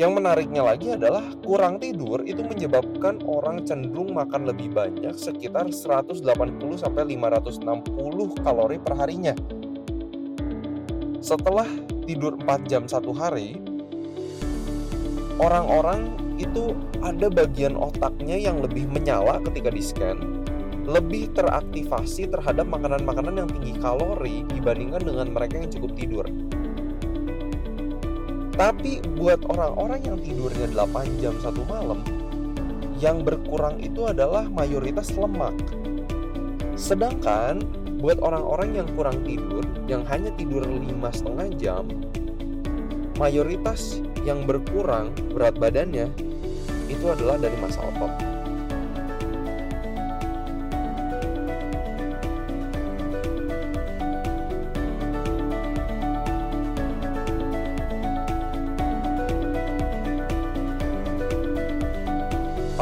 Yang menariknya lagi adalah kurang tidur itu menyebabkan orang cenderung makan lebih banyak sekitar 180 sampai 560 kalori per harinya. Setelah tidur 4 jam satu hari, orang-orang itu ada bagian otaknya yang lebih menyala ketika di scan, lebih teraktivasi terhadap makanan-makanan yang tinggi kalori dibandingkan dengan mereka yang cukup tidur. Tapi buat orang-orang yang tidurnya 8 jam satu malam, yang berkurang itu adalah mayoritas lemak. Sedangkan buat orang-orang yang kurang tidur, yang hanya tidur lima setengah jam, mayoritas yang berkurang berat badannya itu adalah dari masa otot.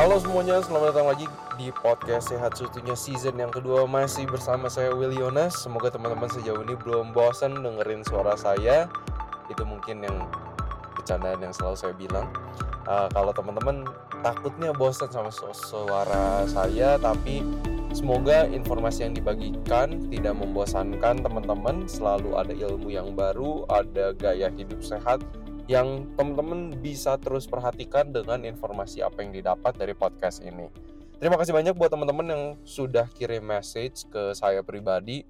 Halo semuanya, selamat datang lagi di podcast Sehat Sutunya season yang kedua. Masih bersama saya Will Yonas. Semoga teman-teman sejauh ini belum bosan dengerin suara saya. Itu mungkin yang bercandaan yang selalu saya bilang. Uh, Kalau teman-teman takutnya bosan sama su suara saya Tapi semoga informasi yang dibagikan tidak membosankan teman-teman. Selalu ada ilmu yang baru, ada gaya hidup sehat yang teman-teman bisa terus perhatikan dengan informasi apa yang didapat dari podcast ini. Terima kasih banyak buat teman-teman yang sudah kirim message ke saya pribadi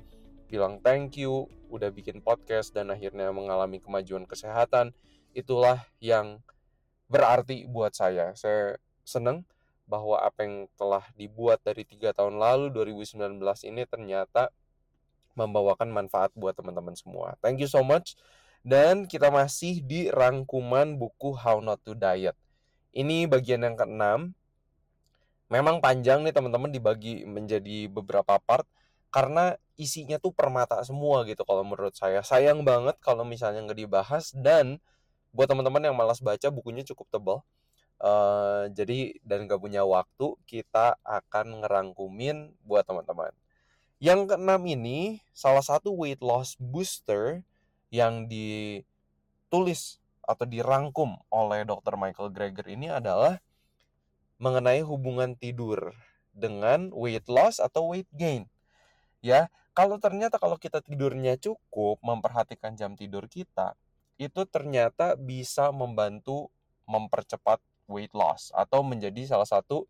bilang thank you udah bikin podcast dan akhirnya mengalami kemajuan kesehatan. Itulah yang berarti buat saya. Saya senang bahwa apa yang telah dibuat dari tiga tahun lalu 2019 ini ternyata membawakan manfaat buat teman-teman semua. Thank you so much. Dan kita masih di rangkuman buku How Not to Diet. Ini bagian yang keenam. Memang panjang nih teman-teman dibagi menjadi beberapa part karena isinya tuh permata semua gitu kalau menurut saya. Sayang banget kalau misalnya nggak dibahas dan buat teman-teman yang malas baca bukunya cukup tebal. Uh, jadi dan gak punya waktu kita akan ngerangkumin buat teman-teman. Yang keenam ini salah satu weight loss booster yang ditulis atau dirangkum oleh Dr. Michael Greger ini adalah mengenai hubungan tidur dengan weight loss atau weight gain. Ya, kalau ternyata kalau kita tidurnya cukup, memperhatikan jam tidur kita, itu ternyata bisa membantu mempercepat weight loss atau menjadi salah satu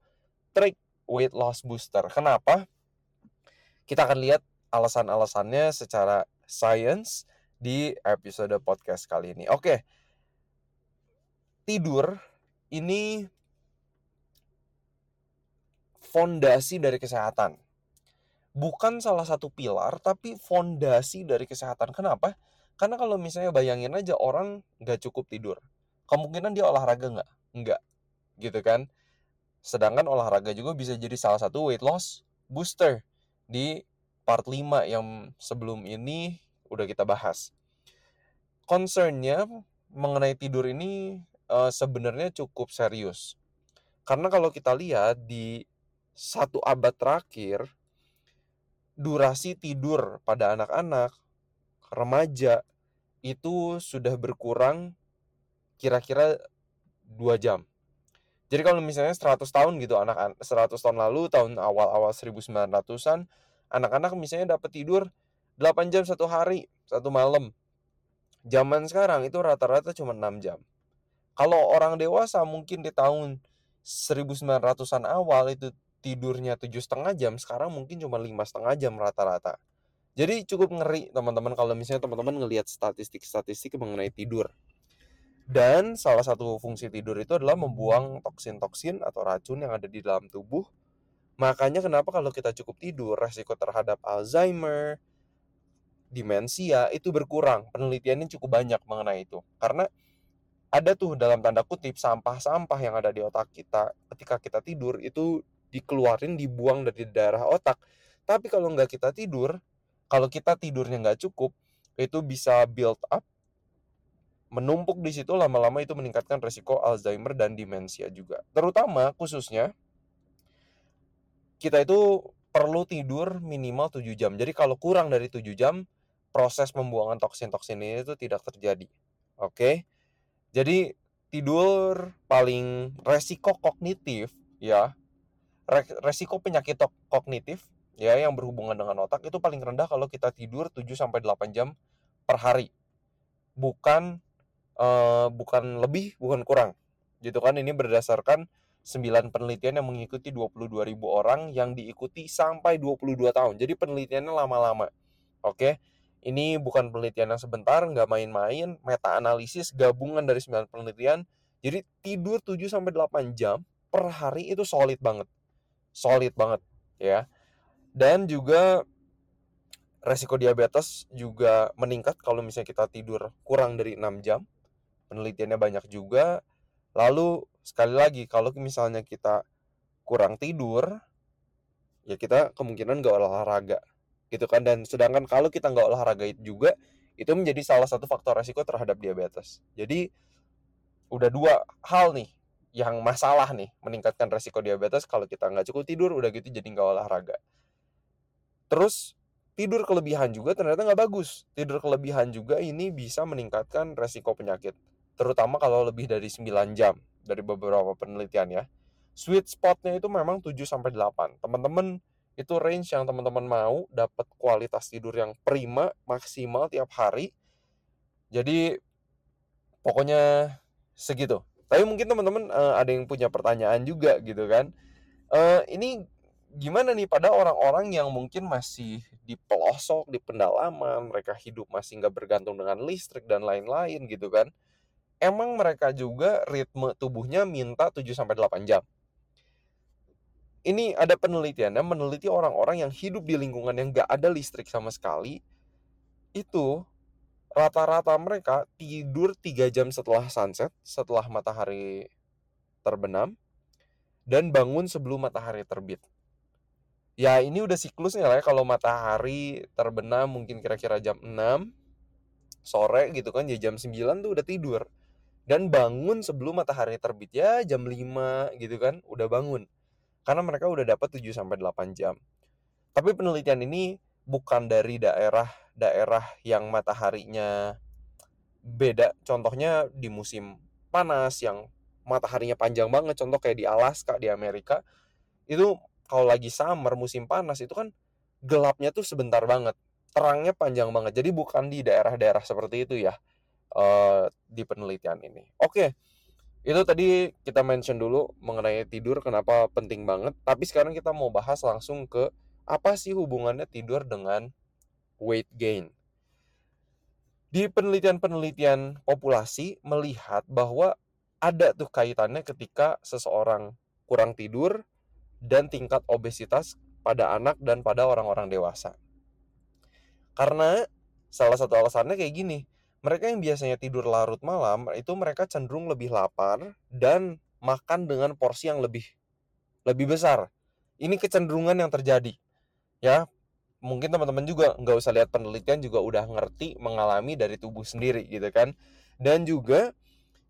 trik weight loss booster. Kenapa? Kita akan lihat alasan-alasannya secara science di episode podcast kali ini. Oke. Tidur ini fondasi dari kesehatan. Bukan salah satu pilar, tapi fondasi dari kesehatan. Kenapa? Karena kalau misalnya bayangin aja orang nggak cukup tidur. Kemungkinan dia olahraga nggak? Nggak. Gitu kan? Sedangkan olahraga juga bisa jadi salah satu weight loss booster di part 5 yang sebelum ini udah kita bahas. Concernnya mengenai tidur ini uh, sebenarnya cukup serius. Karena kalau kita lihat di satu abad terakhir, durasi tidur pada anak-anak, remaja, itu sudah berkurang kira-kira 2 jam. Jadi kalau misalnya 100 tahun gitu anak 100 tahun lalu tahun awal-awal 1900-an anak-anak misalnya dapat tidur 8 jam satu hari, satu malam. Zaman sekarang itu rata-rata cuma 6 jam. Kalau orang dewasa mungkin di tahun 1900-an awal itu tidurnya tujuh setengah jam, sekarang mungkin cuma lima setengah jam rata-rata. Jadi cukup ngeri teman-teman kalau misalnya teman-teman ngelihat statistik-statistik mengenai tidur. Dan salah satu fungsi tidur itu adalah membuang toksin-toksin atau racun yang ada di dalam tubuh. Makanya kenapa kalau kita cukup tidur, resiko terhadap Alzheimer, demensia itu berkurang. Penelitiannya cukup banyak mengenai itu. Karena ada tuh dalam tanda kutip sampah-sampah yang ada di otak kita ketika kita tidur itu dikeluarin dibuang dari daerah otak. Tapi kalau nggak kita tidur, kalau kita tidurnya nggak cukup, itu bisa build up, menumpuk di situ lama-lama itu meningkatkan resiko Alzheimer dan demensia juga. Terutama khususnya kita itu perlu tidur minimal 7 jam. Jadi kalau kurang dari 7 jam, proses pembuangan toksin-toksin ini itu tidak terjadi. Oke. Jadi tidur paling resiko kognitif ya resiko penyakit kognitif ya yang berhubungan dengan otak itu paling rendah kalau kita tidur 7 sampai 8 jam per hari. Bukan uh, bukan lebih, bukan kurang. Gitu kan ini berdasarkan 9 penelitian yang mengikuti 22.000 orang yang diikuti sampai 22 tahun. Jadi penelitiannya lama-lama. Oke. Ini bukan penelitian yang sebentar, nggak main-main, meta analisis gabungan dari 9 penelitian. Jadi tidur 7 sampai 8 jam per hari itu solid banget solid banget ya. Dan juga resiko diabetes juga meningkat kalau misalnya kita tidur kurang dari 6 jam. Penelitiannya banyak juga. Lalu sekali lagi kalau misalnya kita kurang tidur ya kita kemungkinan nggak olahraga gitu kan. Dan sedangkan kalau kita nggak olahraga juga itu menjadi salah satu faktor resiko terhadap diabetes. Jadi udah dua hal nih yang masalah nih meningkatkan resiko diabetes kalau kita nggak cukup tidur udah gitu jadi nggak olahraga. Terus tidur kelebihan juga ternyata nggak bagus. Tidur kelebihan juga ini bisa meningkatkan resiko penyakit terutama kalau lebih dari 9 jam dari beberapa penelitian ya. Sweet spotnya itu memang 7 sampai 8 teman-teman itu range yang teman-teman mau dapat kualitas tidur yang prima maksimal tiap hari jadi pokoknya segitu tapi mungkin teman-teman uh, ada yang punya pertanyaan juga gitu kan. Uh, ini gimana nih pada orang-orang yang mungkin masih di pelosok, di pendalaman, mereka hidup masih nggak bergantung dengan listrik dan lain-lain gitu kan. Emang mereka juga ritme tubuhnya minta 7 sampai 8 jam. Ini ada penelitiannya meneliti orang-orang yang hidup di lingkungan yang nggak ada listrik sama sekali. Itu rata-rata mereka tidur 3 jam setelah sunset, setelah matahari terbenam, dan bangun sebelum matahari terbit. Ya ini udah siklusnya lah ya, kalau matahari terbenam mungkin kira-kira jam 6 sore gitu kan, ya jam 9 tuh udah tidur. Dan bangun sebelum matahari terbit ya jam 5 gitu kan, udah bangun. Karena mereka udah dapat 7 sampai 8 jam. Tapi penelitian ini bukan dari daerah-daerah yang mataharinya beda. Contohnya di musim panas yang mataharinya panjang banget, contoh kayak di Alaska di Amerika. Itu kalau lagi summer musim panas itu kan gelapnya tuh sebentar banget. Terangnya panjang banget. Jadi bukan di daerah-daerah seperti itu ya. Uh, di penelitian ini. Oke. Itu tadi kita mention dulu mengenai tidur kenapa penting banget. Tapi sekarang kita mau bahas langsung ke apa sih hubungannya tidur dengan weight gain? Di penelitian-penelitian populasi melihat bahwa ada tuh kaitannya ketika seseorang kurang tidur dan tingkat obesitas pada anak dan pada orang-orang dewasa. Karena salah satu alasannya kayak gini, mereka yang biasanya tidur larut malam itu mereka cenderung lebih lapar dan makan dengan porsi yang lebih lebih besar. Ini kecenderungan yang terjadi ya mungkin teman-teman juga nggak usah lihat penelitian juga udah ngerti mengalami dari tubuh sendiri gitu kan dan juga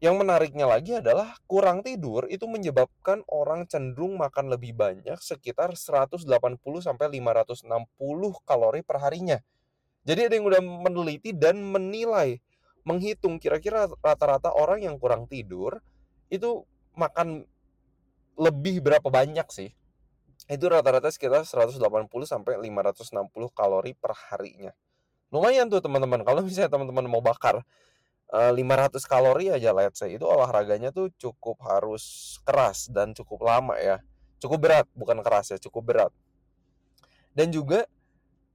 yang menariknya lagi adalah kurang tidur itu menyebabkan orang cenderung makan lebih banyak sekitar 180 sampai 560 kalori per harinya. Jadi ada yang udah meneliti dan menilai menghitung kira-kira rata-rata orang yang kurang tidur itu makan lebih berapa banyak sih itu rata-rata sekitar 180 sampai 560 kalori per harinya. Lumayan tuh teman-teman. Kalau misalnya teman-teman mau bakar uh, eh, 500 kalori aja let's say itu olahraganya tuh cukup harus keras dan cukup lama ya. Cukup berat, bukan keras ya, cukup berat. Dan juga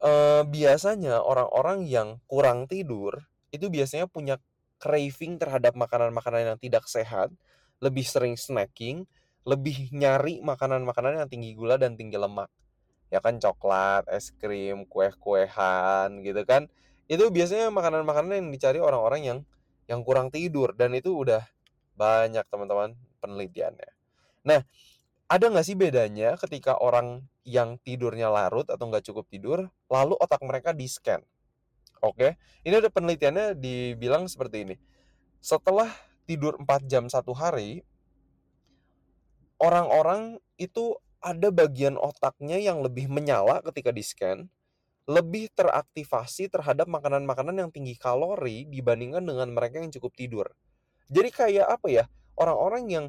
uh, biasanya orang-orang yang kurang tidur itu biasanya punya craving terhadap makanan-makanan yang tidak sehat, lebih sering snacking, lebih nyari makanan-makanan yang tinggi gula dan tinggi lemak. Ya kan coklat es krim kue-kuehan gitu kan. Itu biasanya makanan-makanan yang dicari orang-orang yang yang kurang tidur dan itu udah banyak teman-teman penelitiannya. Nah ada nggak sih bedanya ketika orang yang tidurnya larut atau nggak cukup tidur lalu otak mereka di scan oke ini ada penelitiannya dibilang seperti ini setelah tidur 4 jam satu hari orang-orang itu ada bagian otaknya yang lebih menyala ketika di-scan, lebih teraktivasi terhadap makanan-makanan yang tinggi kalori dibandingkan dengan mereka yang cukup tidur. Jadi kayak apa ya? Orang-orang yang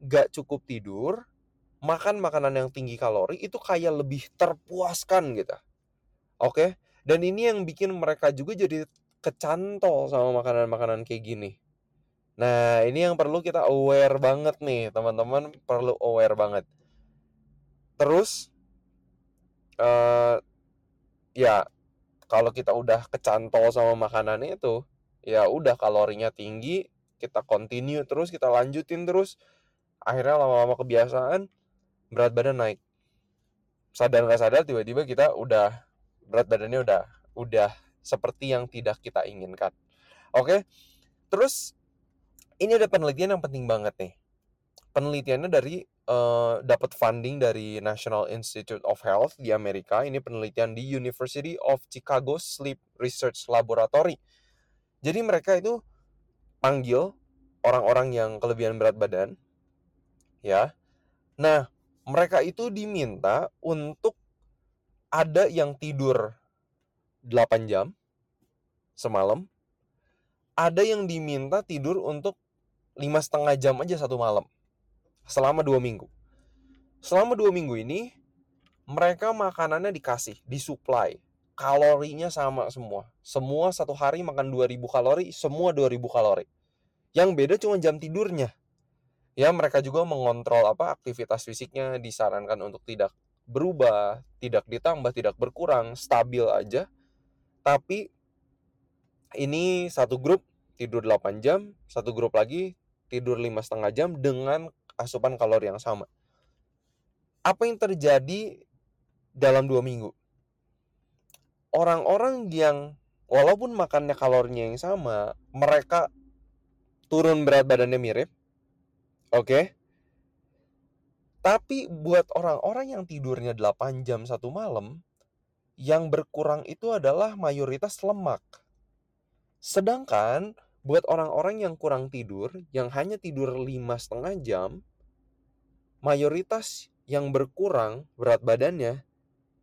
gak cukup tidur, makan makanan yang tinggi kalori itu kayak lebih terpuaskan gitu. Oke? Dan ini yang bikin mereka juga jadi kecantol sama makanan-makanan kayak gini. Nah, ini yang perlu kita aware banget nih, teman-teman perlu aware banget. Terus uh, ya kalau kita udah kecantol sama makanannya itu, ya udah kalorinya tinggi, kita continue terus, kita lanjutin terus, akhirnya lama-lama kebiasaan, berat badan naik. Sadar nggak sadar tiba-tiba kita udah berat badannya udah udah seperti yang tidak kita inginkan. Oke. Terus ini ada penelitian yang penting banget nih. Penelitiannya dari uh, dapat funding dari National Institute of Health di Amerika. Ini penelitian di University of Chicago Sleep Research Laboratory. Jadi mereka itu panggil orang-orang yang kelebihan berat badan, ya. Nah, mereka itu diminta untuk ada yang tidur 8 jam semalam, ada yang diminta tidur untuk lima setengah jam aja satu malam selama dua minggu. Selama dua minggu ini mereka makanannya dikasih, disuplai, kalorinya sama semua. Semua satu hari makan 2000 kalori, semua 2000 kalori. Yang beda cuma jam tidurnya. Ya mereka juga mengontrol apa aktivitas fisiknya disarankan untuk tidak berubah, tidak ditambah, tidak berkurang, stabil aja. Tapi ini satu grup tidur 8 jam, satu grup lagi tidur lima setengah jam dengan asupan kalori yang sama. Apa yang terjadi dalam dua minggu? Orang-orang yang walaupun makannya kalorinya yang sama, mereka turun berat badannya mirip. Oke. Okay? Tapi buat orang-orang yang tidurnya 8 jam satu malam, yang berkurang itu adalah mayoritas lemak. Sedangkan buat orang-orang yang kurang tidur, yang hanya tidur lima setengah jam, mayoritas yang berkurang berat badannya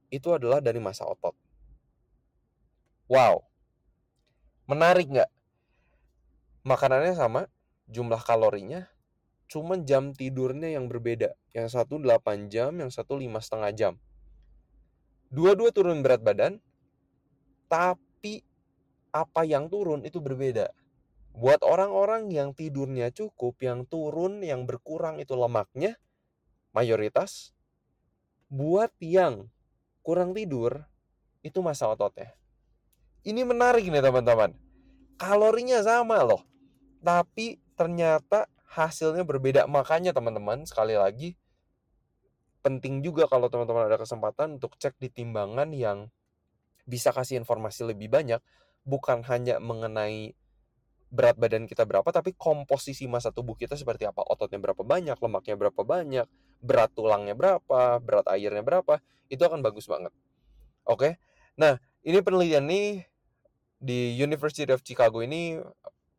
itu adalah dari masa otot. Wow, menarik nggak? Makanannya sama, jumlah kalorinya, cuman jam tidurnya yang berbeda. Yang satu 8 jam, yang satu lima setengah jam. Dua-dua turun berat badan, tapi apa yang turun itu berbeda. Buat orang-orang yang tidurnya cukup, yang turun, yang berkurang itu lemaknya, mayoritas. Buat yang kurang tidur, itu masa ototnya. Ini menarik nih teman-teman. Kalorinya sama loh. Tapi ternyata hasilnya berbeda. Makanya teman-teman, sekali lagi, penting juga kalau teman-teman ada kesempatan untuk cek di timbangan yang bisa kasih informasi lebih banyak. Bukan hanya mengenai berat badan kita berapa, tapi komposisi masa tubuh kita seperti apa. Ototnya berapa banyak, lemaknya berapa banyak, berat tulangnya berapa, berat airnya berapa, itu akan bagus banget. Oke, nah ini penelitian nih di University of Chicago ini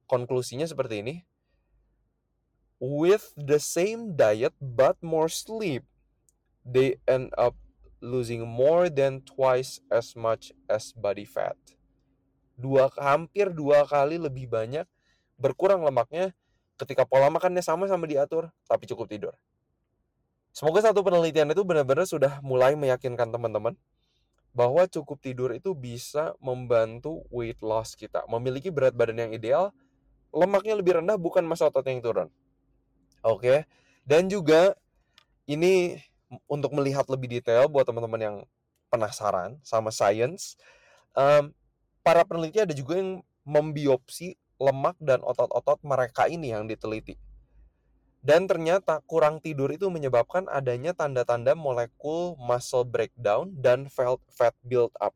konklusinya seperti ini. With the same diet but more sleep, they end up losing more than twice as much as body fat dua hampir dua kali lebih banyak berkurang lemaknya ketika pola makannya sama sama diatur tapi cukup tidur. Semoga satu penelitian itu benar-benar sudah mulai meyakinkan teman-teman bahwa cukup tidur itu bisa membantu weight loss kita. Memiliki berat badan yang ideal, lemaknya lebih rendah bukan masa otot yang turun. Oke. Dan juga ini untuk melihat lebih detail buat teman-teman yang penasaran sama science, um, para peneliti ada juga yang membiopsi lemak dan otot-otot mereka ini yang diteliti. Dan ternyata kurang tidur itu menyebabkan adanya tanda-tanda molekul muscle breakdown dan fat build up.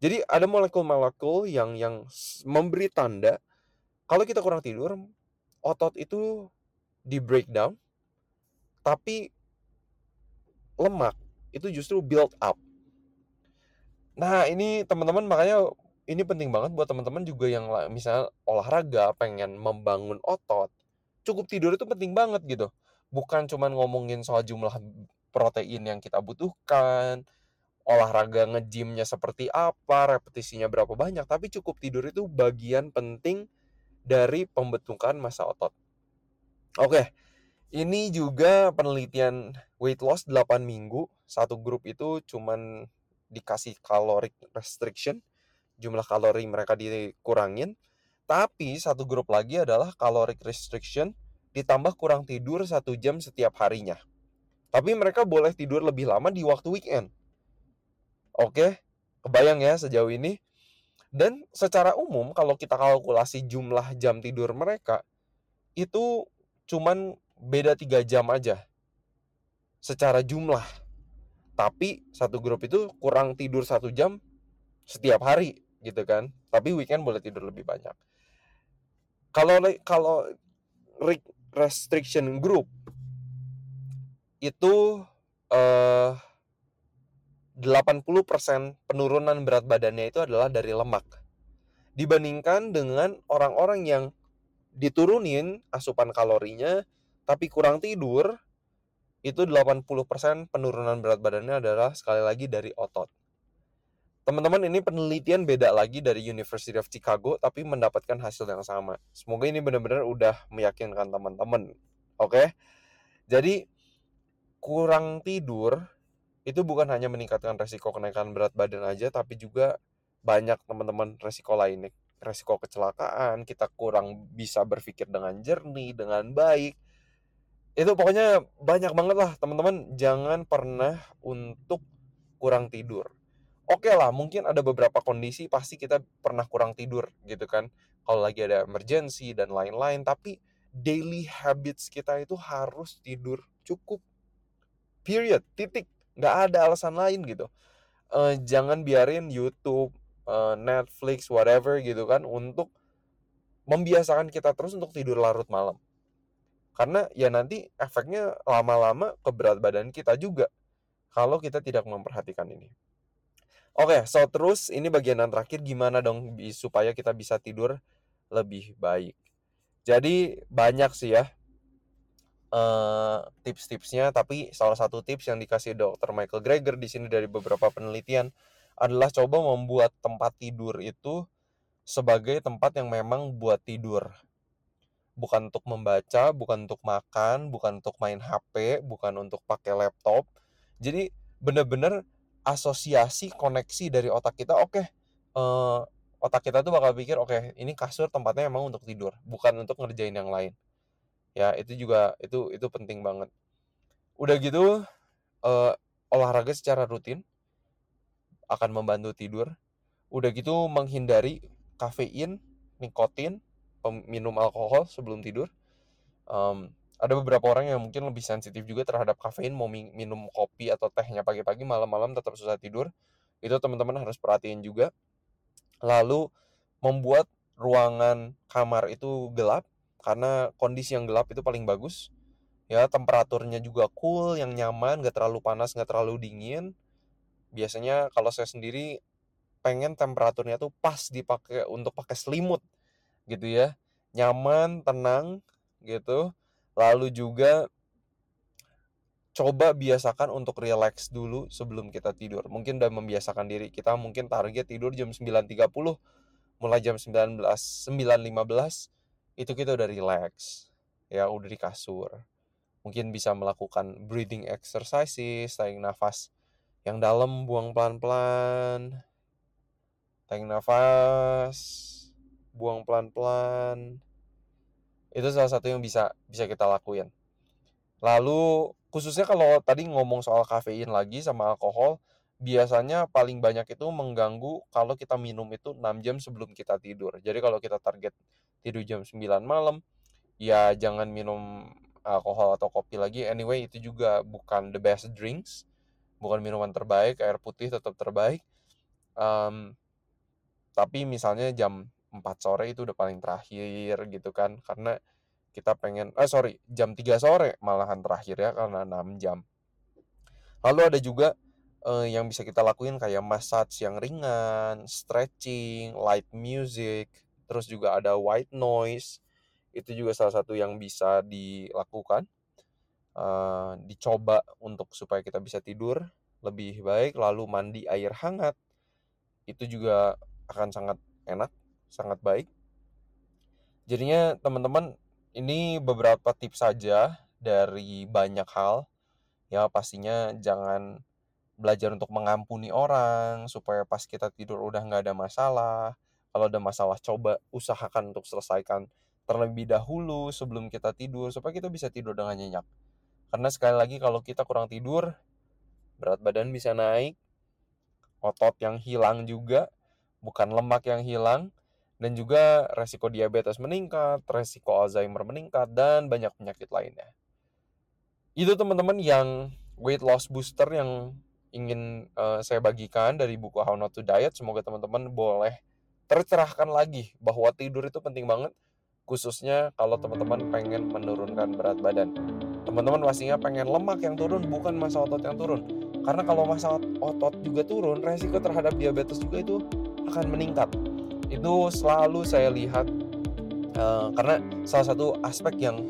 Jadi ada molekul-molekul yang yang memberi tanda kalau kita kurang tidur, otot itu di breakdown, tapi lemak itu justru build up. Nah, ini teman-teman makanya ini penting banget buat teman-teman juga yang misalnya olahraga pengen membangun otot cukup tidur itu penting banget gitu bukan cuma ngomongin soal jumlah protein yang kita butuhkan olahraga ngejimnya seperti apa repetisinya berapa banyak tapi cukup tidur itu bagian penting dari pembentukan massa otot. Oke, ini juga penelitian weight loss 8 minggu. Satu grup itu cuman dikasih caloric restriction, jumlah kalori mereka dikurangin. Tapi satu grup lagi adalah caloric restriction ditambah kurang tidur satu jam setiap harinya. Tapi mereka boleh tidur lebih lama di waktu weekend. Oke, kebayang ya sejauh ini. Dan secara umum kalau kita kalkulasi jumlah jam tidur mereka itu cuman beda tiga jam aja secara jumlah. Tapi satu grup itu kurang tidur satu jam setiap hari gitu kan. Tapi weekend boleh tidur lebih banyak. Kalau kalau restriction group itu eh 80% penurunan berat badannya itu adalah dari lemak. Dibandingkan dengan orang-orang yang diturunin asupan kalorinya tapi kurang tidur, itu 80% penurunan berat badannya adalah sekali lagi dari otot. Teman-teman ini penelitian beda lagi dari University of Chicago tapi mendapatkan hasil yang sama. Semoga ini benar-benar udah meyakinkan teman-teman. Oke. Jadi kurang tidur itu bukan hanya meningkatkan resiko kenaikan berat badan aja tapi juga banyak teman-teman resiko lainnya resiko kecelakaan kita kurang bisa berpikir dengan jernih dengan baik. Itu pokoknya banyak banget lah teman-teman. Jangan pernah untuk kurang tidur. Oke okay lah mungkin ada beberapa kondisi pasti kita pernah kurang tidur gitu kan. Kalau lagi ada emergency dan lain-lain tapi daily habits kita itu harus tidur cukup. Period titik. Nggak ada alasan lain gitu. Uh, jangan biarin YouTube uh, Netflix whatever gitu kan untuk membiasakan kita terus untuk tidur larut malam. Karena ya nanti efeknya lama-lama ke berat badan kita juga kalau kita tidak memperhatikan ini. Oke so terus ini bagian yang terakhir gimana dong supaya kita bisa tidur lebih baik. Jadi banyak sih ya uh, tips-tipsnya tapi salah satu tips yang dikasih dokter Michael Greger di sini dari beberapa penelitian adalah coba membuat tempat tidur itu sebagai tempat yang memang buat tidur. Bukan untuk membaca bukan untuk makan bukan untuk main HP bukan untuk pakai laptop. Jadi bener-bener asosiasi koneksi dari otak kita oke okay, uh, eh, otak kita tuh bakal pikir oke okay, ini kasur tempatnya emang untuk tidur bukan untuk ngerjain yang lain. Ya itu juga itu itu penting banget. Udah gitu uh, olahraga secara rutin akan membantu tidur. Udah gitu menghindari kafein nikotin minum alkohol sebelum tidur. Um, ada beberapa orang yang mungkin lebih sensitif juga terhadap kafein mau minum kopi atau tehnya pagi-pagi malam-malam tetap susah tidur. Itu teman-teman harus perhatiin juga. Lalu membuat ruangan kamar itu gelap karena kondisi yang gelap itu paling bagus. Ya temperaturnya juga cool yang nyaman gak terlalu panas gak terlalu dingin biasanya kalau saya sendiri pengen temperaturnya tuh pas dipakai untuk pakai selimut gitu ya. Nyaman tenang gitu. Lalu juga coba biasakan untuk relax dulu sebelum kita tidur. Mungkin udah membiasakan diri. Kita mungkin target tidur jam 9.30 mulai jam 19 9.15 itu kita udah relax. Ya udah di kasur. Mungkin bisa melakukan breathing exercises tarik nafas yang dalam buang pelan-pelan. Tarik nafas. Buang pelan-pelan. Itu salah satu yang bisa bisa kita lakuin. Lalu khususnya kalau tadi ngomong soal kafein lagi sama alkohol biasanya paling banyak itu mengganggu kalau kita minum itu 6 jam sebelum kita tidur. Jadi kalau kita target tidur jam 9 malam ya jangan minum alkohol atau kopi lagi. Anyway itu juga bukan the best drinks bukan minuman terbaik air putih tetap terbaik um, tapi misalnya jam 4 sore itu udah paling terakhir gitu kan karena kita pengen eh sorry jam 3 sore malahan terakhir ya karena 6 jam. Lalu ada juga uh, yang bisa kita lakuin kayak massage yang ringan stretching light music terus juga ada white noise itu juga salah satu yang bisa dilakukan uh, dicoba untuk supaya kita bisa tidur lebih baik lalu mandi air hangat itu juga akan sangat enak sangat baik Jadinya teman-teman ini beberapa tips saja dari banyak hal. Ya pastinya jangan belajar untuk mengampuni orang supaya pas kita tidur udah nggak ada masalah. Kalau ada masalah coba usahakan untuk selesaikan terlebih dahulu sebelum kita tidur supaya kita bisa tidur dengan nyenyak. Karena sekali lagi kalau kita kurang tidur berat badan bisa naik, otot yang hilang juga, bukan lemak yang hilang, dan juga resiko diabetes meningkat, resiko Alzheimer meningkat, dan banyak penyakit lainnya. Itu teman-teman yang weight loss booster yang ingin uh, saya bagikan dari buku How Not to Diet. Semoga teman-teman boleh tercerahkan lagi bahwa tidur itu penting banget, khususnya kalau teman-teman pengen menurunkan berat badan. Teman-teman pastinya pengen lemak yang turun, bukan masa otot yang turun. Karena kalau masa otot juga turun, resiko terhadap diabetes juga itu akan meningkat. Itu selalu saya lihat uh, karena salah satu aspek yang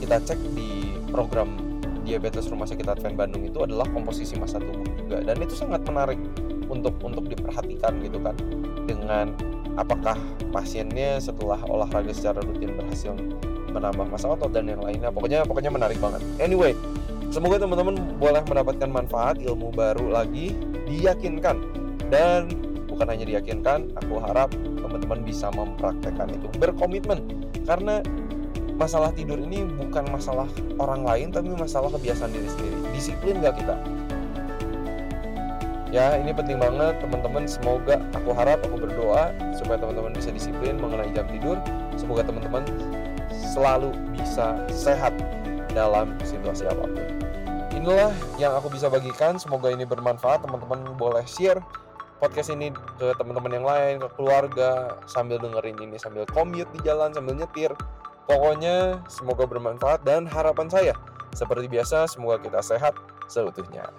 kita cek di program diabetes rumah sakit Advent Bandung itu adalah komposisi massa tubuh juga dan itu sangat menarik untuk untuk diperhatikan gitu kan dengan apakah pasiennya setelah olahraga secara rutin berhasil menambah massa otot dan yang lainnya pokoknya pokoknya menarik banget anyway Semoga teman-teman boleh mendapatkan manfaat ilmu baru lagi, diyakinkan dan bukan hanya diyakinkan, aku harap teman-teman bisa mempraktekkan itu, berkomitmen karena masalah tidur ini bukan masalah orang lain tapi masalah kebiasaan diri sendiri. Disiplin gak kita? Ya, ini penting banget teman-teman. Semoga aku harap aku berdoa supaya teman-teman bisa disiplin mengenai jam tidur. Semoga teman-teman selalu bisa sehat dalam situasi apa pun. Inilah yang aku bisa bagikan. Semoga ini bermanfaat. Teman-teman boleh share podcast ini ke teman-teman yang lain ke keluarga sambil dengerin ini sambil commute di jalan sambil nyetir. Pokoknya semoga bermanfaat dan harapan saya seperti biasa semoga kita sehat seutuhnya